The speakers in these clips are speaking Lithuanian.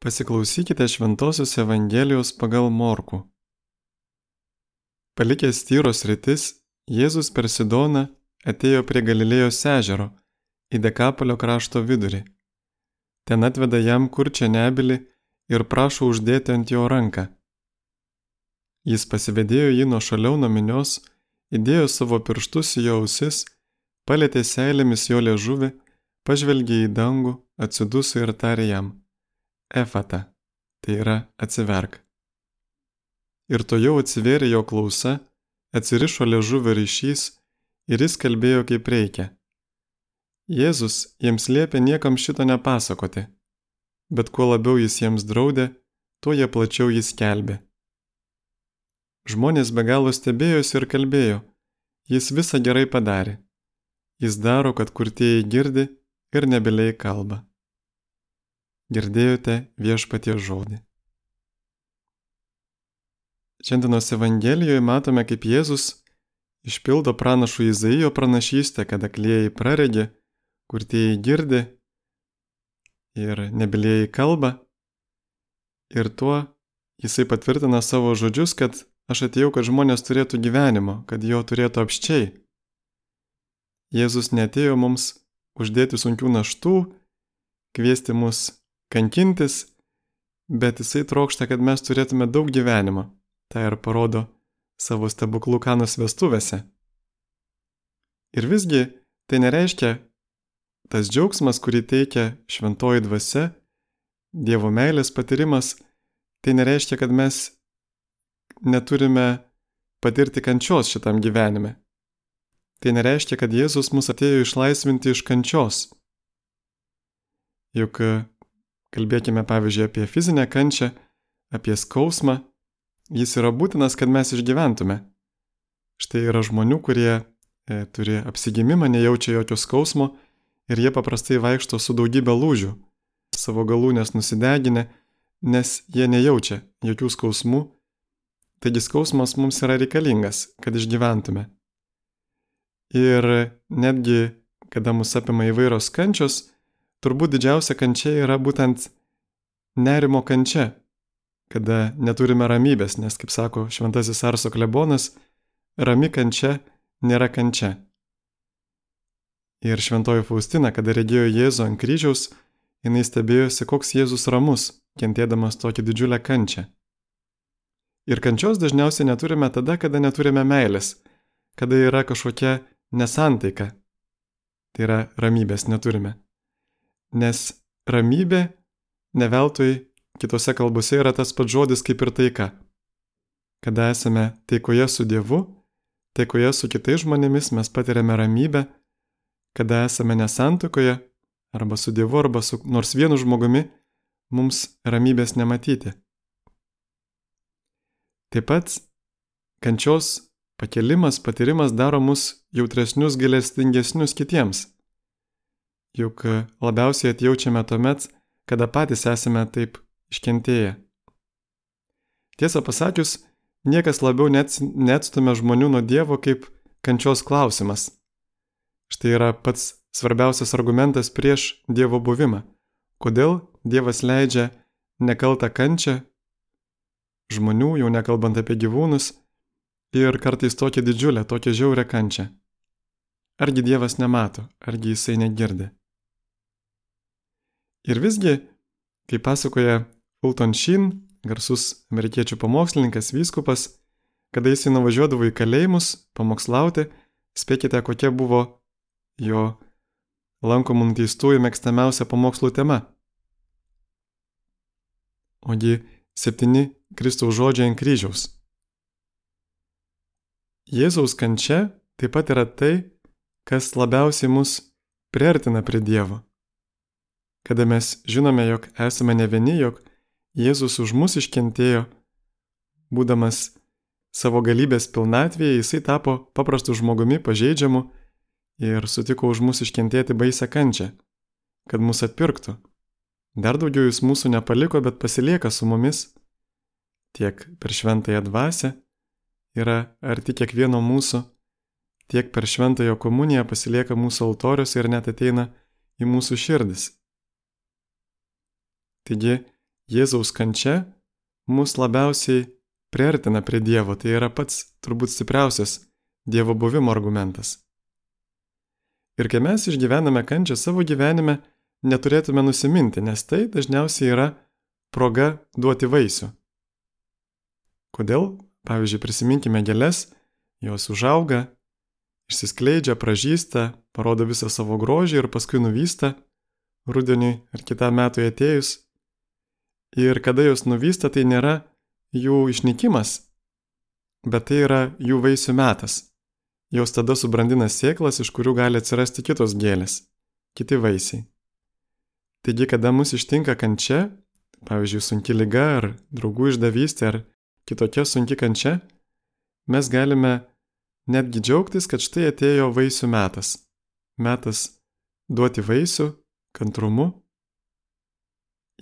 Pasiklausykite Šventojios Evangelijos pagal Morku. Palikęs Tyros rytis, Jėzus per Sidoną atėjo prie Galilėjos ežero į Dekapolio krašto vidurį. Ten atveda jam kurčią nebylį ir prašo uždėti ant jo ranką. Jis pasivedėjo jį nuo šaliau nuo minios, įdėjo savo pirštus į jo ausis, palėtė seilėmis jo liežuvį, pažvelgė į dangų, atsiduso ir tarė jam efata, tai yra atsiverk. Ir to jau atsivėrė jo klausa, atsirišo liežuvio ryšys ir jis kalbėjo kaip reikia. Jėzus jiems liepė niekam šito nepasakoti, bet kuo labiau jis jiems draudė, tuo jie plačiau jis kelbė. Žmonės be galo stebėjosi ir kalbėjo, jis visą gerai padarė. Jis daro, kad kurtieji girdi ir nebiliai kalba. Girdėjote viešpatie žodį. Šiandienos Evangelijoje matome, kaip Jėzus išpildo pranašų Izaijo pranašystę, kad aklėjai praregė, kurtieji girdi ir nebilėjai kalba. Ir tuo jisai patvirtina savo žodžius, kad aš atėjau, kad žmonės turėtų gyvenimo, kad jo turėtų apščiai. Jėzus netėjo mums uždėti sunkių naštų, kviesti mus kankintis, bet jisai trokšta, kad mes turėtume daug gyvenimo. Tai ir parodo savo stebuklų kanos vestuvėse. Ir visgi tai nereiškia tas džiaugsmas, kurį teikia šventoji dvasia, Dievo meilės patyrimas, tai nereiškia, kad mes neturime patirti kančios šitam gyvenime. Tai nereiškia, kad Jėzus mus atėjo išlaisvinti iš kančios. Juk Kalbėkime pavyzdžiui apie fizinę kančią, apie skausmą. Jis yra būtinas, kad mes išgyventume. Štai yra žmonių, kurie e, turi apsigimimą, nejaučia jokio skausmo ir jie paprastai vaikšto su daugybė lūžių, savo galūnės nusideginę, nes jie nejaučia jokių skausmų. Taigi skausmas mums yra reikalingas, kad išgyventume. Ir netgi, kada mus apima įvairios kančios, turbūt didžiausia kančia yra būtent nerimo kančia, kada neturime ramybės, nes, kaip sako šventasis Arso klebonas, rami kančia nėra kančia. Ir šventoji Faustina, kada regėjo Jėzų ant kryžiaus, jinai stebėjosi, koks Jėzus ramus, kentėdamas tokią didžiulę kančią. Ir kančios dažniausiai neturime tada, kada neturime meilės, kada yra kažkokia nesantaika. Tai yra ramybės neturime. Nes ramybė neveltui kitose kalbose yra tas pats žodis kaip ir taika. Kada esame taikoje su Dievu, taikoje su kitais žmonėmis mes patiriame ramybę, kada esame nesantokoje, arba su Dievu, arba su nors vienu žmogumi, mums ramybės nematyti. Taip pat kančios pakelimas, patyrimas daro mus jautresnius, gilestingesnius kitiems. Juk labiausiai atjaučiame tuomet, kada patys esame taip iškentėję. Tiesą pasakius, niekas labiau neatstumia žmonių nuo Dievo kaip kančios klausimas. Štai yra pats svarbiausias argumentas prieš Dievo buvimą. Kodėl Dievas leidžia nekaltą kančią žmonių, jau nekalbant apie gyvūnus, ir kartais tokią didžiulę, tokią žiaurę kančią. Argi Dievas nemato, argi jisai negirdi. Ir visgi, kaip pasakoja Fulton Sheen, garsus amerikiečių pamokslininkas vyskupas, kada jis nuvažiuodavo į kalėjimus pamokslauti, spėkite, kokia buvo jo lankomų nuteistųjų mėgstamiausia pamokslų tema. Ogi septyni Kristaus žodžiai ant kryžiaus. Jėzaus kančia taip pat yra tai, kas labiausiai mus priartina prie Dievo kada mes žinome, jog esame ne vieni, jog Jėzus už mus iškentėjo, būdamas savo galybės pilnatvėje, jisai tapo paprastu žmogumi pažeidžiamu ir sutiko už mus iškentėti baisę kančią, kad mus atpirktų. Dar daugiau jis mūsų nepaliko, bet pasilieka su mumis. Tiek per šventąją dvasę yra arti kiekvieno mūsų, tiek per šventąją komuniją pasilieka mūsų altorius ir net ateina į mūsų širdis. Taigi Jėzaus kančia mus labiausiai priartina prie Dievo, tai yra pats turbūt stipriausias Dievo buvimo argumentas. Ir kai mes išgyvename kančią savo gyvenime, neturėtume nusiminti, nes tai dažniausiai yra proga duoti vaisių. Kodėl? Pavyzdžiui, prisiminkime gėlės, jos užauga, išsiskleidžia, pražįsta, parodo visą savo grožį ir paskui nuvysta, rudeniui ar kitam metui atėjus. Ir kada jos nuvysta, tai nėra jų išnykimas, bet tai yra jų vaisių metas. Jos tada subrandina sėklas, iš kurių gali atsirasti kitos gėlės, kiti vaisiai. Taigi, kada mus ištinka kančia, pavyzdžiui, sunki lyga ar draugų išdavystė ar kitokia sunki kančia, mes galime netgi džiaugtis, kad štai atėjo vaisių metas. Metas duoti vaisių, kantrumu.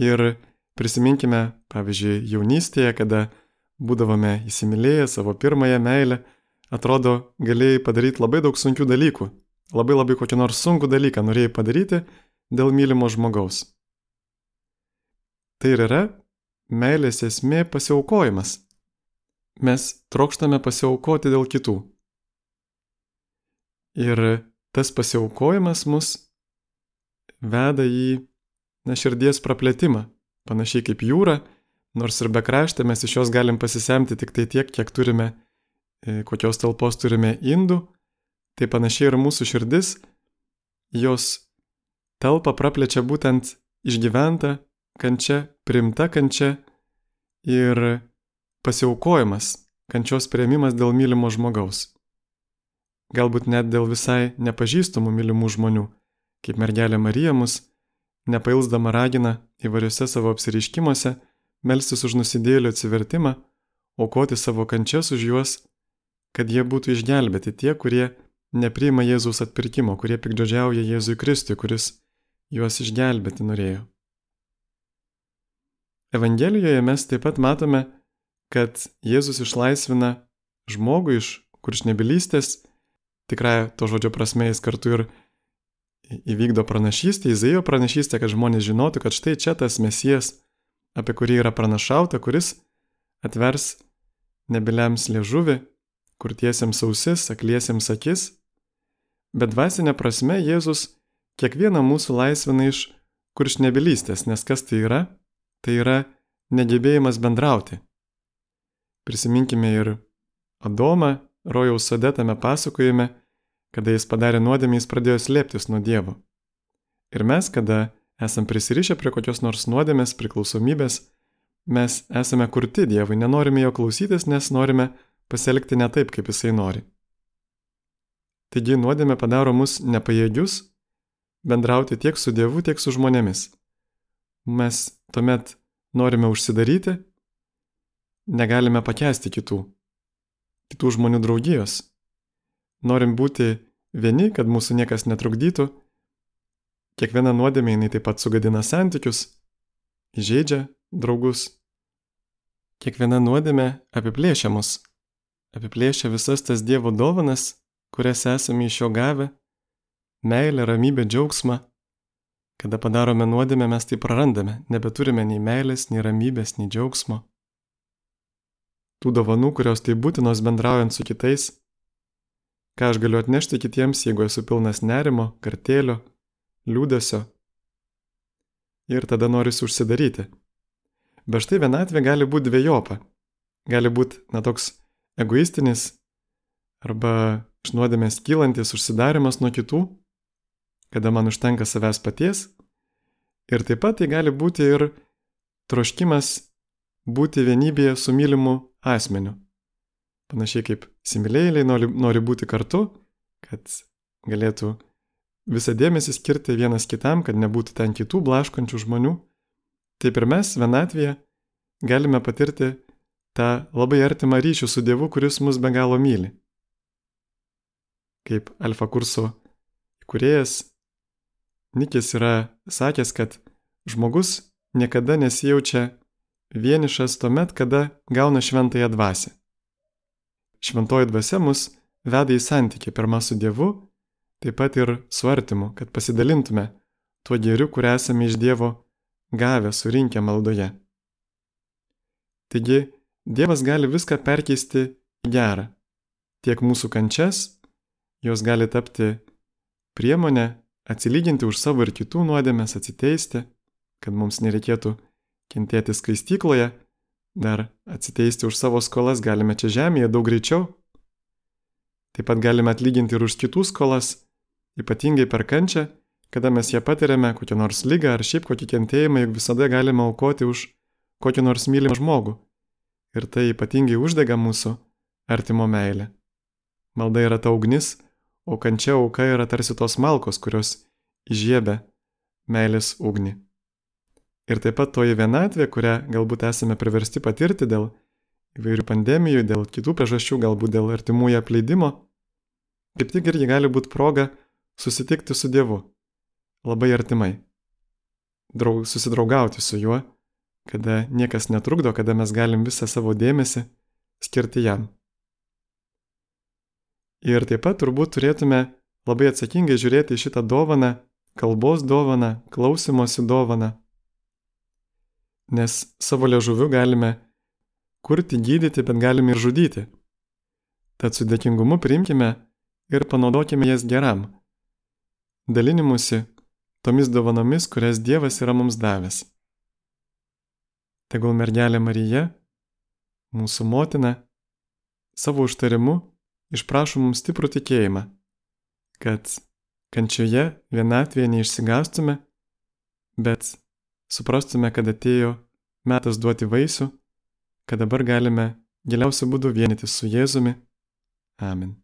Ir prisiminkime, pavyzdžiui, jaunystėje, kada būdavome įsimylėję savo pirmąją meilę, atrodo, galėjai padaryti labai daug sunkių dalykų. Labai labai kokį nors sunkų dalyką norėjai padaryti dėl mylimo žmogaus. Tai ir yra meilės esmė pasiaukojimas. Mes trokštame pasiaukoti dėl kitų. Ir tas pasiaukojimas mus veda į na, širdies praplėtimą, panašiai kaip jūra, nors ir be kraštė mes iš jos galim pasisemti tik tai tiek, kiek turime E, kokios talpos turime indų, tai panašiai ir mūsų širdis, jos talpą praplečia būtent išgyventa kančia, primta kančia ir pasiaukojimas, kančios prieimimas dėl mylimo žmogaus. Galbūt net dėl visai nepažįstamų mylimų žmonių, kaip mergelė Marija mus, nepailsdama ragina įvairiose savo apsiriškimuose melstis už nusidėlių atsivertimą, aukoti savo kančias už juos kad jie būtų išgelbėti tie, kurie nepriima Jėzaus atpirkimo, kurie pikdžiodžiauja Jėzui Kristui, kuris juos išgelbėti norėjo. Evangelijoje mes taip pat matome, kad Jėzus išlaisvina žmogų iš kuršnebylystės, tikrai to žodžio prasme jis kartu ir įvykdo pranašystę, Izaijo pranašystę, kad žmonės žinotų, kad štai čia tas mesijas, apie kurį yra pranašauta, kuris atvers nebiliams liežuvį kurtiesiems ausis, akliesiems akis, bet dvasinė prasme Jėzus kiekvieną mūsų laisvina iš kuršnebylystės, nes kas tai yra? Tai yra negebėjimas bendrauti. Prisiminkime ir Adomą, rojaus sodetame pasakojime, kada jis padarė nuodėmę, jis pradėjo slėptis nuo Dievo. Ir mes, kada esam prisirišę prie kokios nors nuodėmės, priklausomybės, mes esame kurti Dievui, nenorime jo klausytis, nes norime pasielgti ne taip, kaip jisai nori. Taigi nuodėmė padaro mus nepajėgius bendrauti tiek su Dievu, tiek su žmonėmis. Mes tuomet norime užsidaryti, negalime pakęsti kitų, kitų žmonių draugijos. Norim būti vieni, kad mūsų niekas netrukdytų. Kiekviena nuodėmė jinai taip pat sugadina santykius, įžeidžia draugus. Kiekviena nuodėmė apiplėšia mus apiplėšia visas tas Dievo dovanas, kurias esame iš jo gavę - meilę, ramybę, džiaugsmą. Kada padarome nuodėmę, mes tai prarandame, nebeturime nei meilės, nei ramybės, nei džiaugsmo. Tų dovanų, kurios tai būtinos bendraujant su kitais. Ką aš galiu atnešti kitiems, jeigu esu pilnas nerimo, kartėlio, liūdėsio. Ir tada norisi užsidaryti. Bet štai vienatvė gali būti dviejopa. Gali būti, na, toks egoistinis arba iš nuodėmės kylantis užsidarimas nuo kitų, kada man užtenka savęs paties. Ir taip pat tai gali būti ir troškimas būti vienybėje su mylimu asmeniu. Panašiai kaip similėjėliai nori, nori būti kartu, kad galėtų visą dėmesį skirti vienas kitam, kad nebūtų ten kitų blaškančių žmonių. Taip ir mes vienatvėje galime patirti tą labai artimą ryšį su Dievu, kuris mus be galo myli. Kaip alfa kurso įkūrėjas Nikis yra sakęs, kad žmogus niekada nesijaučia vienišas tuomet, kada gauna šventąją dvasę. Šventoji dvasia mus veda į santykį pirmą su Dievu, taip pat ir su artimu, kad pasidalintume tuo gėriu, kurį esame iš Dievo gavę, surinkę maldoje. Taigi, Dievas gali viską perkeisti į gerą. Tiek mūsų kančias, jos gali tapti priemonė atsilyginti už savo ir kitų nuodėmės, atsiteisti, kad mums nereikėtų kentėti skaistykloje, dar atsiteisti už savo skolas galime čia žemėje daug greičiau. Taip pat galime atlyginti ir už kitų skolas, ypatingai per kančią, kada mes ją patiriame, kokią nors lygą ar šiaip kokį kentėjimą, juk visada galime aukoti už kokį nors mylimą žmogų. Ir tai ypatingai uždega mūsų artimo meilę. Malda yra ta ugnis, o kančia auka yra tarsi tos malkos, kurios įžiebia meilės ugnį. Ir taip pat toji vienatvė, kurią galbūt esame priversti patirti dėl įvairių pandemijų, dėl kitų priežasčių, galbūt dėl artimųjų apleidimo, kaip tik irgi gali būti proga susitikti su Dievu labai artimai, draug, susidraugauti su juo kada niekas netrukdo, kada mes galim visą savo dėmesį skirti jam. Ir taip pat turbūt turėtume labai atsakingai žiūrėti į šitą dovaną, kalbos dovaną, klausimosi dovaną. Nes savo ležuviu galime kurti, gydyti, bet galime ir žudyti. Tad su dėkingumu priimkime ir panaudokime jas geram. Dalinimusi tomis dovanomis, kurias Dievas yra mums davęs. Tegul mergelė Marija, mūsų motina, savo užtarimu išprašo mums stiprų tikėjimą, kad kančioje vienatvėje neišsigastume, bet suprastume, kad atėjo metas duoti vaisių, kad dabar galime giliausių būdų vienyti su Jėzumi. Amen.